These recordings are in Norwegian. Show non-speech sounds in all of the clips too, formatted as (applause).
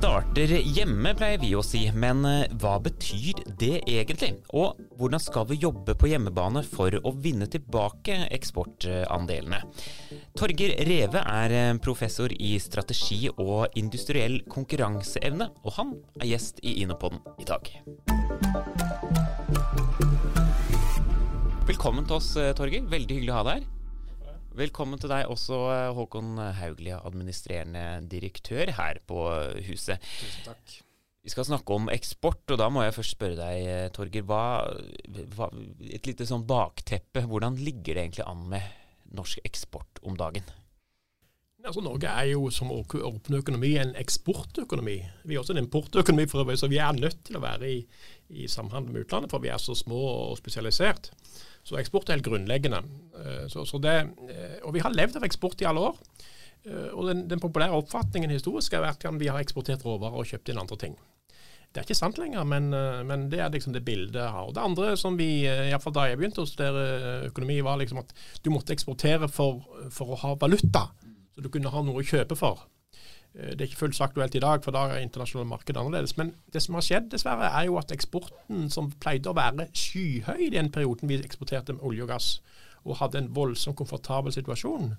Starter hjemme, pleier vi å si, men eh, hva betyr det egentlig? Og hvordan skal vi jobbe på hjemmebane for å vinne tilbake eksportandelene? Torger Reve er eh, professor i strategi og industriell konkurranseevne, og han er gjest i Inopoden i dag. Velkommen til oss, eh, Torger. Veldig hyggelig å ha deg her. Velkommen til deg også, Håkon Hauglie, administrerende direktør her på huset. Tusen takk. Vi skal snakke om eksport, og da må jeg først spørre deg, Torger. Hva, hva, et lite sånn bakteppe. Hvordan ligger det egentlig an med norsk eksport om dagen? Altså, Norge er jo som åpen økonomi en eksportøkonomi. Vi er også en importøkonomi, for øvrig, så vi er nødt til å være i, i samhandel med utlandet, for vi er så små og spesialisert. Så eksport er helt grunnleggende. Eh, så, så det, eh, og vi har levd av eksport i alle år. Eh, og den, den populære oppfatningen historisk har vært at vi har eksportert råvarer og kjøpt inn andre ting. Det er ikke sant lenger, men, men det er liksom det bildet jeg har. Og Det andre som vi, iallfall da jeg begynte å studere økonomi, var liksom at du måtte eksportere for, for å ha valuta. Så du kunne ha noe å kjøpe for. Eh, det er ikke fullt så aktuelt i dag, for da er internasjonale marked annerledes. Men det som har skjedd, dessverre, er jo at eksporten, som pleide å være skyhøy i den perioden vi eksporterte med olje og gass, og hadde en voldsomt komfortabel situasjon,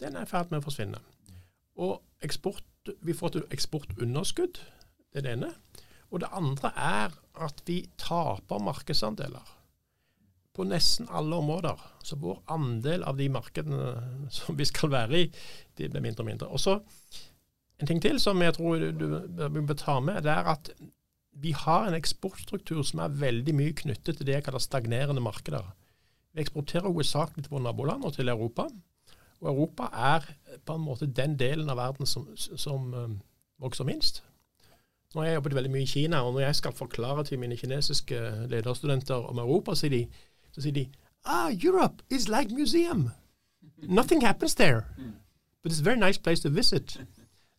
den er i ferd med å forsvinne. Og eksport, vi får et eksportunderskudd, det er det ene. Og det andre er at vi taper markedsandeler på nesten alle områder. Så vår andel av de markedene som vi skal være i, de blir mindre og mindre. Og så en ting til som jeg tror du bør ta med, det er at vi har en eksportstruktur som er veldig mye knyttet til det jeg kaller stagnerende markeder. Vi eksporterer hovedsakelig til våre naboland og til Europa. Og Europa er på en måte den delen av verden som, som um, vokser minst. Nå har jeg jobbet veldig mye i Kina, og når jeg skal forklare til mine kinesiske lederstudenter om Europa, sier de, så sier de ah, Europe is like museum. Nothing happens there. But it's a very nice place to visit.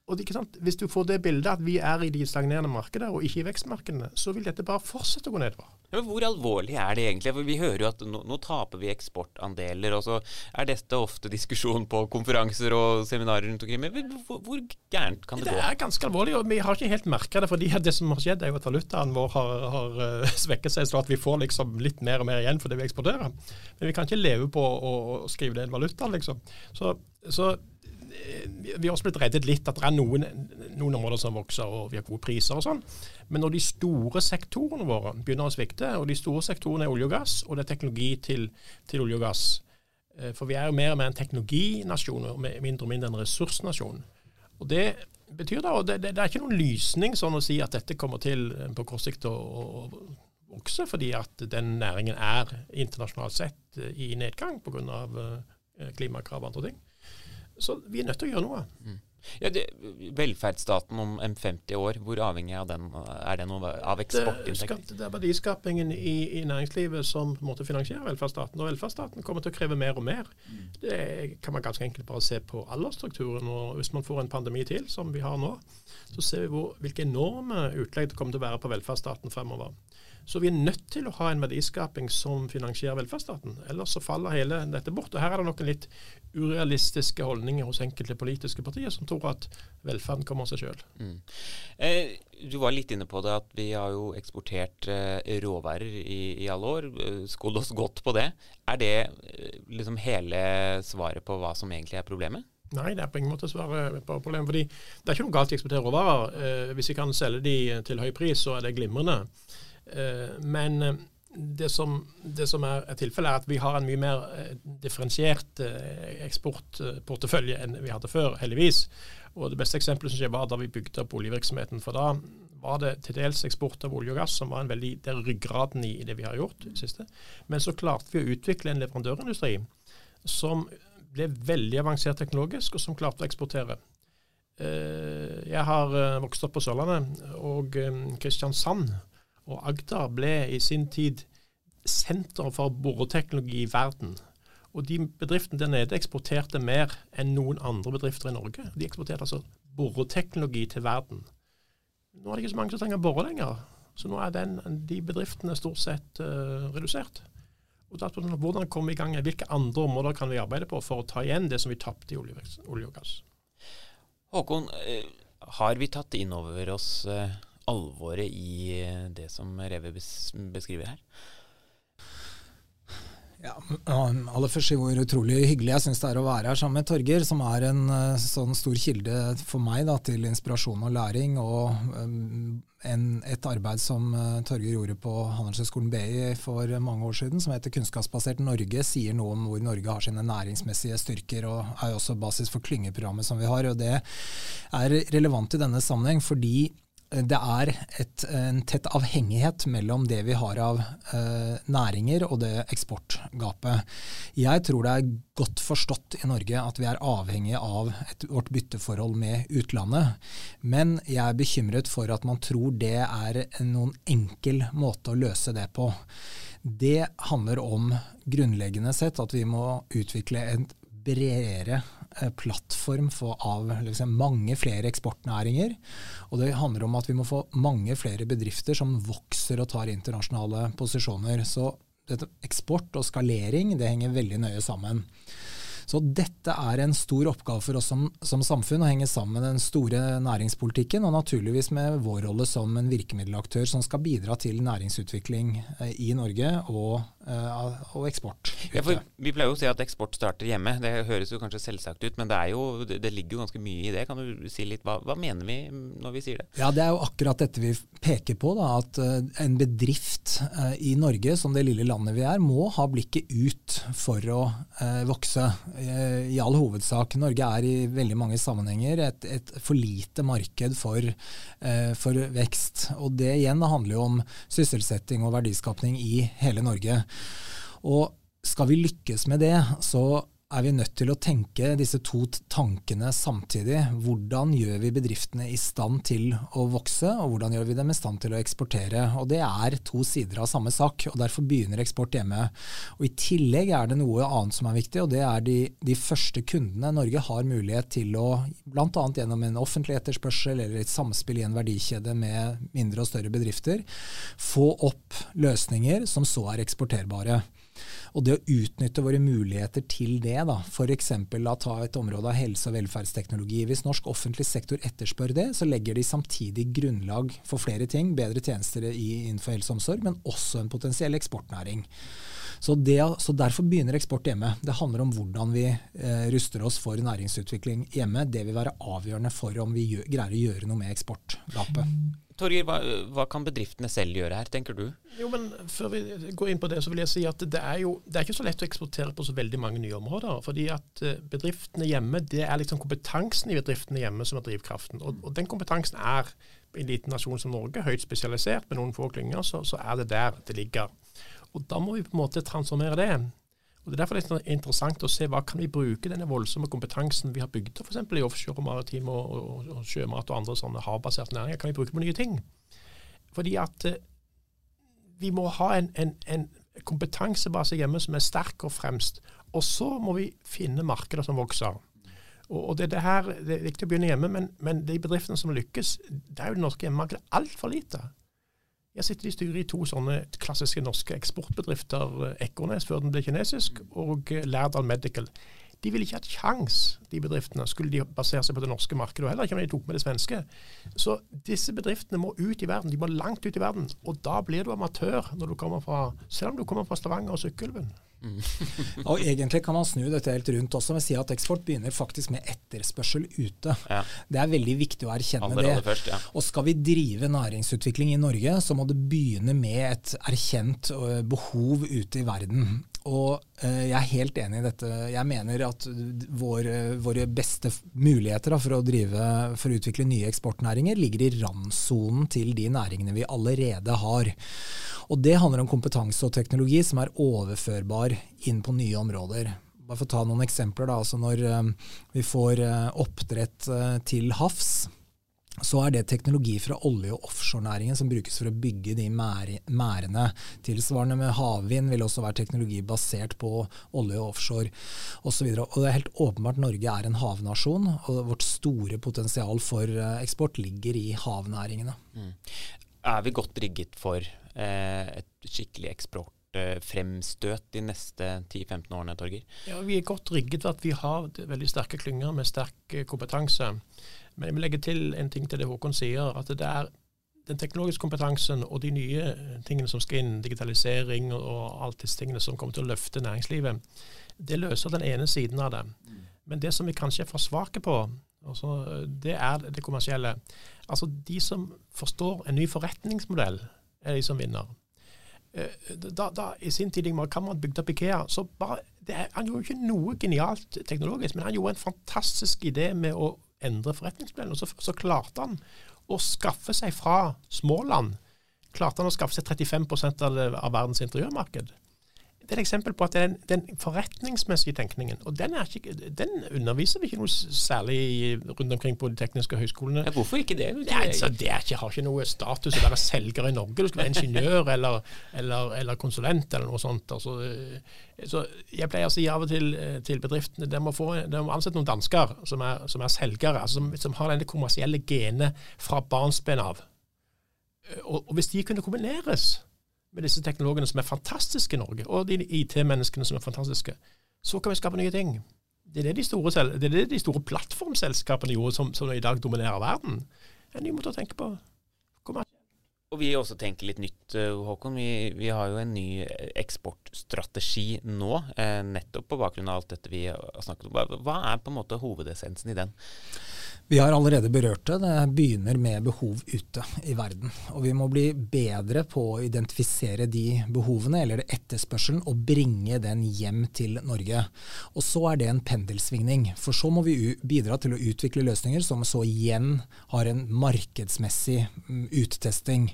Og Hvis du får det bildet at vi er i de stagnerende markedene og ikke i vekstmarkedene, så vil dette bare fortsette å gå nedover. Ja, men Hvor alvorlig er det egentlig? For Vi hører jo at nå, nå, taper vi eksportandeler, og så er dette ofte diskusjon på konferanser og seminarer rundt omkring. Men hvor, hvor gærent kan det, det gå? Det er ganske alvorlig, og vi har ikke helt merka det. fordi det som har skjedd, er jo at valutaen vår har, har uh, (laughs) svekket seg, så at vi får liksom litt mer og mer igjen for det vi eksporterer. Men vi kan ikke leve på å, å skrive det en valuta, liksom. Så, så vi har også blitt reddet litt at det er noen, noen, områder som vokser og vi har gode priser og sånn. Men når de store sektorene våre begynner å svikte, og de store sektorene er olje og gass, og det er teknologi til, til olje og gass eh, For vi er jo mer og mer en teknologinasjon og mindre og mindre en ressursnasjon. Og Det betyr da, og det, det, det, er ikke noen lysning sånn å si at dette kommer til eh, på kort sikt å, å vokse, fordi at den næringen er internasjonalt sett eh, i nedgang pga. klimakrav og andre ting. Så vi er nødt til å gjøre noe. Mm. Ja, det, velferdsstaten om 50 år, hvor avhengig av den er den av eksportinntekter? Det, er verdiskapingen i, i, næringslivet som måtte finansiere velferdsstaten. Og velferdsstaten kommer til å kreve mer og mer. Mm. Det kan man ganske enkelt bare se på aldersstrukturen. og Hvis man får en pandemi til, som vi har nå, så ser vi hvor, hvilke enorme utlegg det kommer til å være på velferdsstaten fremover. Så vi er nødt til å ha en verdiskaping som finansierer velferdsstaten. Ellers så faller hele dette bort. Og Her er det noen litt urealistiske holdninger hos enkelte politiske partier som tror at velferden kommer av seg sjøl. Mm. Eh, du var litt inne på det at vi har jo eksportert eh, råværer i, i, alle år. Eh, Skål oss godt på det. Er det eh, liksom hele svaret på hva som egentlig er problemet? Nei, det er på ingen måte svaret på problemet. fordi Det er ikke noe galt i å eksportere råvarer. Eh, hvis vi kan selge de til høy pris, så er det glimrende. Eh, men eh, det som, det som er, tilfellet, er at vi har en mye mer eh, differensiert eksportportefølje enn vi hadde før, heldigvis. Og Det beste eksempelet synes jeg var da vi bygde opp oljevirksomheten. For da var det til dels eksport av olje og gass som var en veldig, det er ryggraden i det vi har gjort. det siste. Men så klarte vi å utvikle en leverandørindustri som ble veldig avansert teknologisk, og som klarte å eksportere. Jeg har vokst opp på Sørlandet, og Kristiansand og Agder ble i sin tid senter for boreteknologi i verden. Og de bedriftene der nede eksporterte mer enn noen andre bedrifter i Norge. De eksporterte altså boreteknologi til verden. Nå er det ikke så mange som trenger bore lenger. Så nå er den, de bedriftene stort sett uh, redusert. Og da, Hvordan komme i gang? Hvilke andre områder kan vi arbeide på for å ta igjen det som vi tapte i olje, olje og gass? Håkon, eh, Har vi tatt inn over oss uh, alvoret i det som Reve beskriver her? Ja, aller først hvor utrolig hyggelig jeg syns det er å være her sammen med Torger, som er en uh, sånn stor kilde for meg da, til inspirasjon og læring. Og um, en, et arbeid som uh, Torger gjorde på Handelshøyskolen BI for mange år siden, som heter Kunnskapsbasert Norge, sier noe om hvor Norge har sine næringsmessige styrker, og er også basis for klyngeprogrammet som vi har. og Det er relevant i denne sammenheng fordi det er et, en tett avhengighet mellom det vi har av eh, næringer og det eksportgapet. Jeg tror det er godt forstått i Norge at vi er avhengige av et, vårt bytteforhold med utlandet. Men jeg er bekymret for at man tror det er noen enkel måte å løse det på. Det handler om grunnleggende sett at vi må utvikle et bredere plattform for, av liksom, mange flere eksportnæringer. Og det handler om at vi må få mange flere bedrifter som vokser og tar internasjonale posisjoner. Så eksport og skalering det henger veldig nøye sammen. Så dette er en stor oppgave for oss som, som, samfunn, å henge sammen med den store næringspolitikken, og naturligvis med vår rolle som en virkemiddelaktør som skal bidra til næringsutvikling eh, i Norge og, eh, og eksport. Ja, vi pleier jo å si at eksport starter hjemme. Det høres jo kanskje selvsagt ut, men det, jo, det ligger jo ganske mye i det. Kan du si litt, hva, hva, mener vi når vi sier det? Ja, Det er jo akkurat dette vi peker på. Da, at uh, en bedrift uh, i Norge, som det lille landet vi er, må ha blikket ut for å vokse. Eh, i all hovedsak. Norge er i veldig mange sammenhenger et, et for lite marked for, eh, for, vekst. Og det igjen handler jo om sysselsetting og verdiskapning i hele Norge. Og skal vi lykkes med det, så er vi nødt til å tenke disse to tankene samtidig. Hvordan gjør vi bedriftene i stand til å vokse, og hvordan gjør vi dem i stand til å eksportere? Og Det er to sider av samme sak, og derfor begynner eksport hjemme. Og I tillegg er det noe annet som er viktig, og det er de, de første kundene. Norge har mulighet til å, bl.a. gjennom en offentlig etterspørsel eller et samspill i en verdikjede med mindre og større bedrifter, få opp løsninger som så er eksporterbare. Og det å utnytte våre muligheter til det, da, f.eks. ta et område av helse- og velferdsteknologi. Hvis norsk offentlig sektor etterspør det, så legger de samtidig grunnlag for flere ting. Bedre tjenester innenfor helse og omsorg, men også en potensiell eksportnæring. Så, det, så, Derfor begynner eksport hjemme. Det handler om hvordan vi eh, ruster oss for næringsutvikling hjemme. Det vil være avgjørende for om vi gjør, greier å gjøre noe med eksportgapet. Torgeir, hva, hva, kan bedriftene selv gjøre her, tenker du? Jo, men Før vi går inn på det, så vil jeg si at det er jo det er ikke så lett å eksportere på så veldig mange nye områder. fordi at eh, bedriftene hjemme, det er liksom kompetansen i bedriftene hjemme som er drivkraften. Og, og den kompetansen er i en liten nasjon som Norge høyt spesialisert med noen få klynger, så, så er det der det ligger. Og Da må vi på en måte transformere det. Og Det er derfor det er interessant å se hva kan vi bruke denne voldsomme kompetansen vi har bygd f.eks. i offshore, maritim og, og, og, sjømat og andre sånne havbaserte næringer, kan vi bruke på nye ting. Fordi at eh, vi må ha en, en, en, kompetansebase hjemme som er sterk og fremst. Og så må vi finne markeder som vokser. Og, og det, det, her, det, er viktig å begynne hjemme, men, men de bedriftene som lykkes, det er jo det norske hjemmemarkedet altfor lite. Jeg sitter i styret i to sånne klassiske norske eksportbedrifter, eh, Ekornes før den ble kinesisk, og eh, Lærdal Medical. De ville ikke hatt kjangs, de bedriftene, skulle de basere seg på det norske markedet. Og heller ikke om de tok med det svenske. Så disse bedriftene må ut i verden. De må langt ut i verden. Og da blir du amatør når du kommer fra, selv om du kommer fra Stavanger og Sykkylven. Mm. (laughs) og Egentlig kan man snu dette helt rundt også med å si at eksport begynner faktisk med etterspørsel ute. Ja. Det er veldig viktig å erkjenne aller, det. først, ja. Og skal vi drive næringsutvikling i Norge, så må det begynne med et erkjent behov ute i verden. Og jeg er helt enig i dette. Jeg mener at vår, våre beste muligheter for, å drive, for å utvikle nye eksportnæringer ligger i randsonen til de næringene vi allerede har. Og det handler om kompetanse og teknologi som er overførbar inn på nye områder. Bare for å ta noen eksempler. Da, altså når um, vi får uh, oppdrett uh, til havs, så er det teknologi fra olje- og offshorenæringen som brukes for å bygge de mærene. Tilsvarende med havvind vil også være teknologi basert på olje og offshore osv. Det er helt åpenbart Norge er en havnasjon, og vårt store potensial for eksport ligger i havnæringene. Mm. Er vi godt rigget for Eh, et skikkelig eksport eksportfremstøt de neste 10-15 årene, Torger? Ja, Vi er godt rigget at vi har veldig sterke klynger med sterk kompetanse. Men jeg vil legge til en ting til det Håkon sier. at det er den teknologiske kompetansen og de nye tingene som skal inn, digitalisering og alt disse tingene som kommer til å løfte næringslivet, det løser den ene siden av det. Men det som vi kanskje er for svake på, altså, det er det kommersielle. Altså De som forstår en ny forretningsmodell, er de som vinner. Eh, da, da, I sin tid kan Cameron bygde opp Ikea, så bare, er, Han gjorde ikke noe genialt teknologisk, men han gjorde en fantastisk idé med å endre forretningsplanen. Og så, så klarte han å skaffe seg fra småland klarte han å skaffe seg 35 av, av verdens interiørmarked det er et eksempel på at det er den, den forretningsmessige tenkningen. Og den, ikke, den, underviser vi ikke noe særlig rundt omkring på de tekniske høyskolene. Ja, hvorfor ikke det? Nei, altså, det ikke, har ikke noe status å være selger i Norge. Du skal være ingeniør eller, eller, eller konsulent eller noe sånt. Altså, eh, så jeg pleier å si av og til eh, til bedriftene de må, få, de må ansette noen dansker som er, som er selgere, altså, som, som, har denne kommersielle genet fra barnsben av. Eh, og, og hvis de kunne kombineres med disse teknologene som er fantastiske i Norge, og de IT-menneskene som er fantastiske, så kan vi skape nye ting. Det er det de store, det det de store plattformselskapene gjorde, som, som, i dag dominerer verden. En ny måte å tenke på. Og vi også tenker litt nytt, eh, Håkon. Vi, vi, har jo en ny eksportstrategi nå, eh, nettopp på bakgrunn av alt dette vi har snakket om. Hva er på en måte hovedessensen i den? Vi har allerede berørt det. Det begynner med behov ute i verden. Og vi må bli bedre på å identifisere de behovene, eller etterspørselen, og bringe den hjem til Norge. Og så er det en pendelsvingning. For så må vi bidra til å utvikle løsninger som så igjen har en markedsmessig mm, uttesting.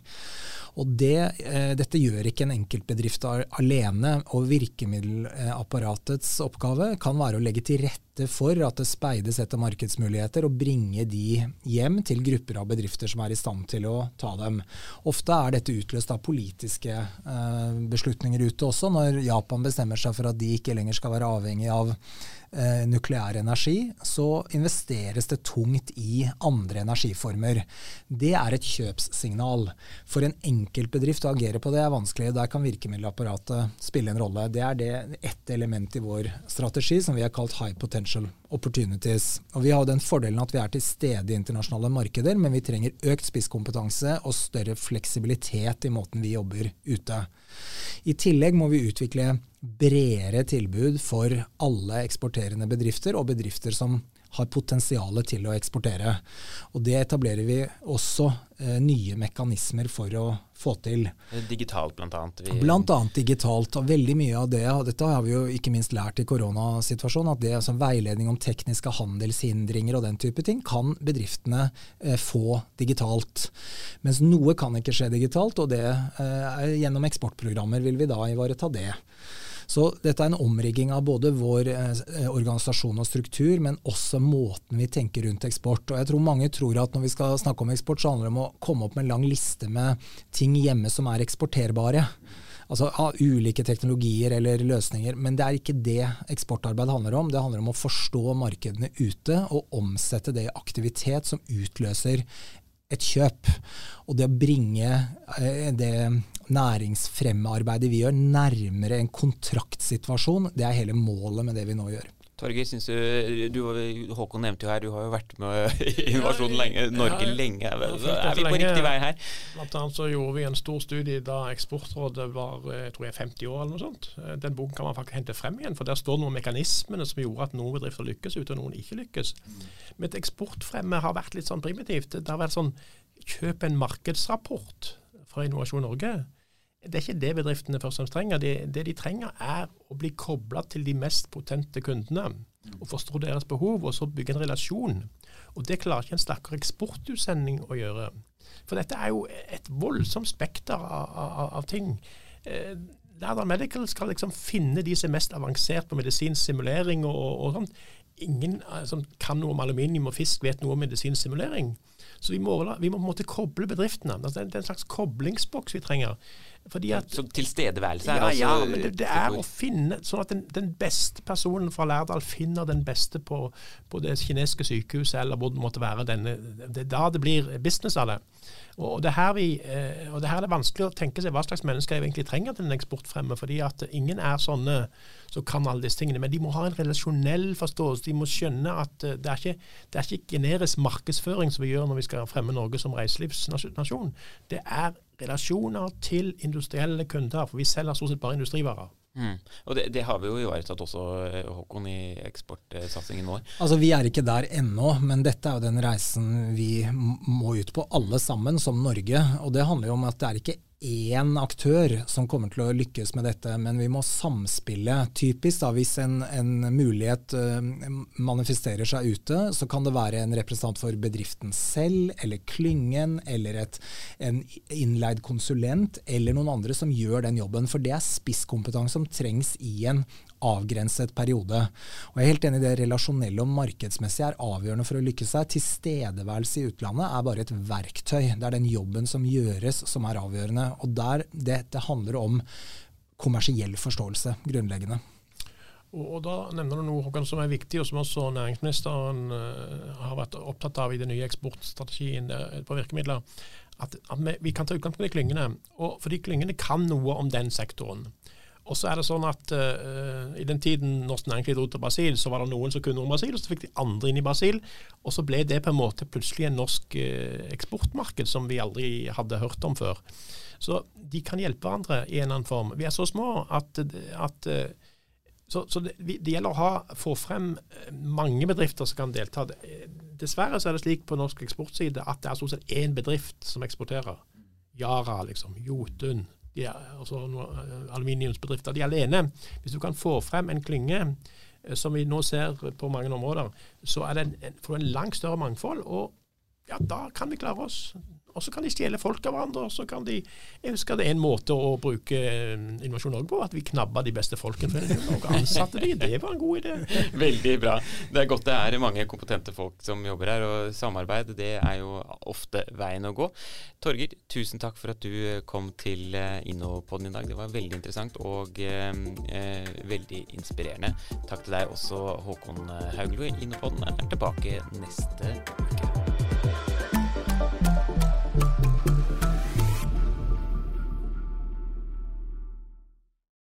Og det, eh, dette gjør ikke en enkeltbedrift alene. Og virkemiddelapparatets oppgave kan være å legge til rette for at det speides etter markedsmuligheter, og bringe de hjem til grupper av bedrifter som er i stand til å ta dem. Ofte er dette utløst av politiske eh, beslutninger ute også, når Japan bestemmer seg for at de ikke lenger skal være avhengig av eh, nukleær energi, så investeres det tungt i andre energiformer. Det er et kjøpssignal. For en enkeltbedrift å agere på det er vanskelig. Der kan virkemiddelapparatet spille en rolle. Det er det ett element i vår strategi som vi har kalt high potential opportunities. Og Vi har den fordelen at vi er til stede i internasjonale markeder, men vi trenger økt spisskompetanse og større fleksibilitet i måten vi jobber ute. I tillegg må vi utvikle bredere tilbud for alle eksporterende bedrifter og bedrifter som har potensial til å eksportere. Og Det etablerer vi også eh, nye mekanismer for å få til. Digitalt bl.a.? Vi... Blant annet digitalt. og Veldig mye av det, og dette har vi jo ikke minst lært i koronasituasjonen, at det altså veiledning om tekniske handelshindringer og den type ting kan bedriftene eh, få digitalt. Mens noe kan ikke skje digitalt, og det, eh, gjennom eksportprogrammer vil vi da ivareta det. Så dette er en omrigging av både vår eh, organisasjon og struktur, men også måten vi tenker rundt eksport. Og jeg tror mange tror at når vi skal snakke om eksport, så handler det om å komme opp med en lang liste med ting hjemme som er eksporterbare. Altså av ulike teknologier eller løsninger. Men det er ikke det eksportarbeid handler om. Det handler om å forstå markedene ute og omsette det i aktivitet som utløser et kjøp. Og det å bringe eh, det næringsfremmearbeidet vi gjør, nærmere en kontraktsituasjon. Det er hele målet med det vi nå gjør. Torgeir, syns du, du, Håkon nevnte jo her, du har jo vært med (laughs) i Innovasjon lenge, Norge ja, lenge. Er vi på riktig vei her? Blant annet så gjorde vi en stor studie da Eksportrådet var eh, jeg tror jeg 50 år eller noe sånt. Eh, den boken kan man faktisk hente frem igjen, for der står noen mekanismene som gjorde at noen bedrifter lykkes ute, og noen ikke lykkes. Mm. Men eksportfremme har vært litt sånn primitivt. Det har vært sånn kjøp en markedsrapport fra Innovasjon Norge. Det er ikke det bedriftene først og fremst trenger. Det, det, de trenger, er å bli kobla til de mest potente kundene. og Forstå deres behov, og så bygge en relasjon. Og Det klarer ikke en sterkere eksportutsending å gjøre. For dette er jo et voldsomt spekter av, av, av ting. Eh, Lærdal Medical skal liksom finne de som er mest avansert på medisinsk simulering og, og sånt. Ingen eh, som kan noe om aluminium og fisk, vet noe om medisinsk simulering. Så vi må, vi må på en måte koble bedriftene. Altså det er en slags koblingsboks vi trenger. Fordi at, så tilstedeværelse er ja, altså Ja, men det, det er å finne Sånn at den, den, beste personen fra Lærdal finner den beste på, på det kinesiske sykehuset, eller hvor det måtte være. Denne, det er da det blir business av det. Og det, her vi, eh, og det her er det vanskelig å tenke seg hva slags mennesker jeg egentlig trenger til en eksportfremme. fordi at ingen er sånne som kan alle disse tingene. Men de må ha en relasjonell forståelse. De må skjønne at eh, det er ikke, det er ikke generisk markedsføring som vi gjør når vi skal fremme Norge som reiselivsnasjon. Det er relasjoner til industrielle kunder. For vi selger stort sett bare industrivarer. Mm. Og det, det, har vi jo ivaretatt også, eh, Håkon, i eksportsatsingen vår. Altså Vi er ikke der ennå, men dette er jo den reisen vi må ut på, alle sammen, som Norge. Og det handler jo om at det er ikke én aktør som kommer til å lykkes med dette, men vi må samspille. Typisk da, hvis en, en mulighet uh, manifesterer seg ute, så kan det være en representant for bedriften selv, eller klyngen, eller et, en innleid konsulent, eller noen andre som gjør den jobben. For det er spisskompetanse som trengs i en avgrenset periode. Og Jeg er helt enig i det relasjonelle og markedsmessige er avgjørende for å lykkes her. Tilstedeværelse i utlandet er bare et verktøy. Det er den jobben som gjøres som er avgjørende. Og der, det, det handler om kommersiell forståelse, grunnleggende. Og, Da nevner du noe Håkan, som er viktig, og som også næringsministeren uh, har vært opptatt av i den nye eksportstrategien der, på virkemidler. At, at vi, vi, kan ta utgangspunkt i klyngene. Og fordi klyngene kan noe om den sektoren. Og så er det sånn at uh, I den tiden norsk næringsliv dro til Brasil, så var det noen som kunne om Brasil, og så fikk de andre inn i Brasil. Og så ble det på en måte plutselig en norsk uh, eksportmarked som vi aldri hadde hørt om før. Så de kan hjelpe hverandre i en eller annen form. Vi er så små at, at uh, så, så det, det, gjelder å ha, få frem mange bedrifter som kan delta. Dessverre så er det slik på norsk eksportside at det er stort sett én bedrift som eksporterer. Yara, liksom. Jotun de altså eh, aluminiumsbedrifter, de alene. Hvis du kan få frem en klynge eh, som vi nå ser på mange områder, så er det en, får du en langt større mangfold. Og ja, da kan vi klare oss. Og så kan de stjele folk av hverandre. og så kan de, Jeg husker det er en måte å bruke eh, Innovasjon Norge på, at vi knabba de beste folkene og ansatte de. Det var en god idé. (laughs) Veldig bra. Det er godt det er mange kompetente folk som jobber her, og samarbeid det er jo ofte veien å gå. Torger, tusen takk for at du eh, kom til eh, Innopodden i dag. Det var veldig interessant og eh, veldig inspirerende. Takk til deg også, Håkon Hauglo. Innopodden er tilbake neste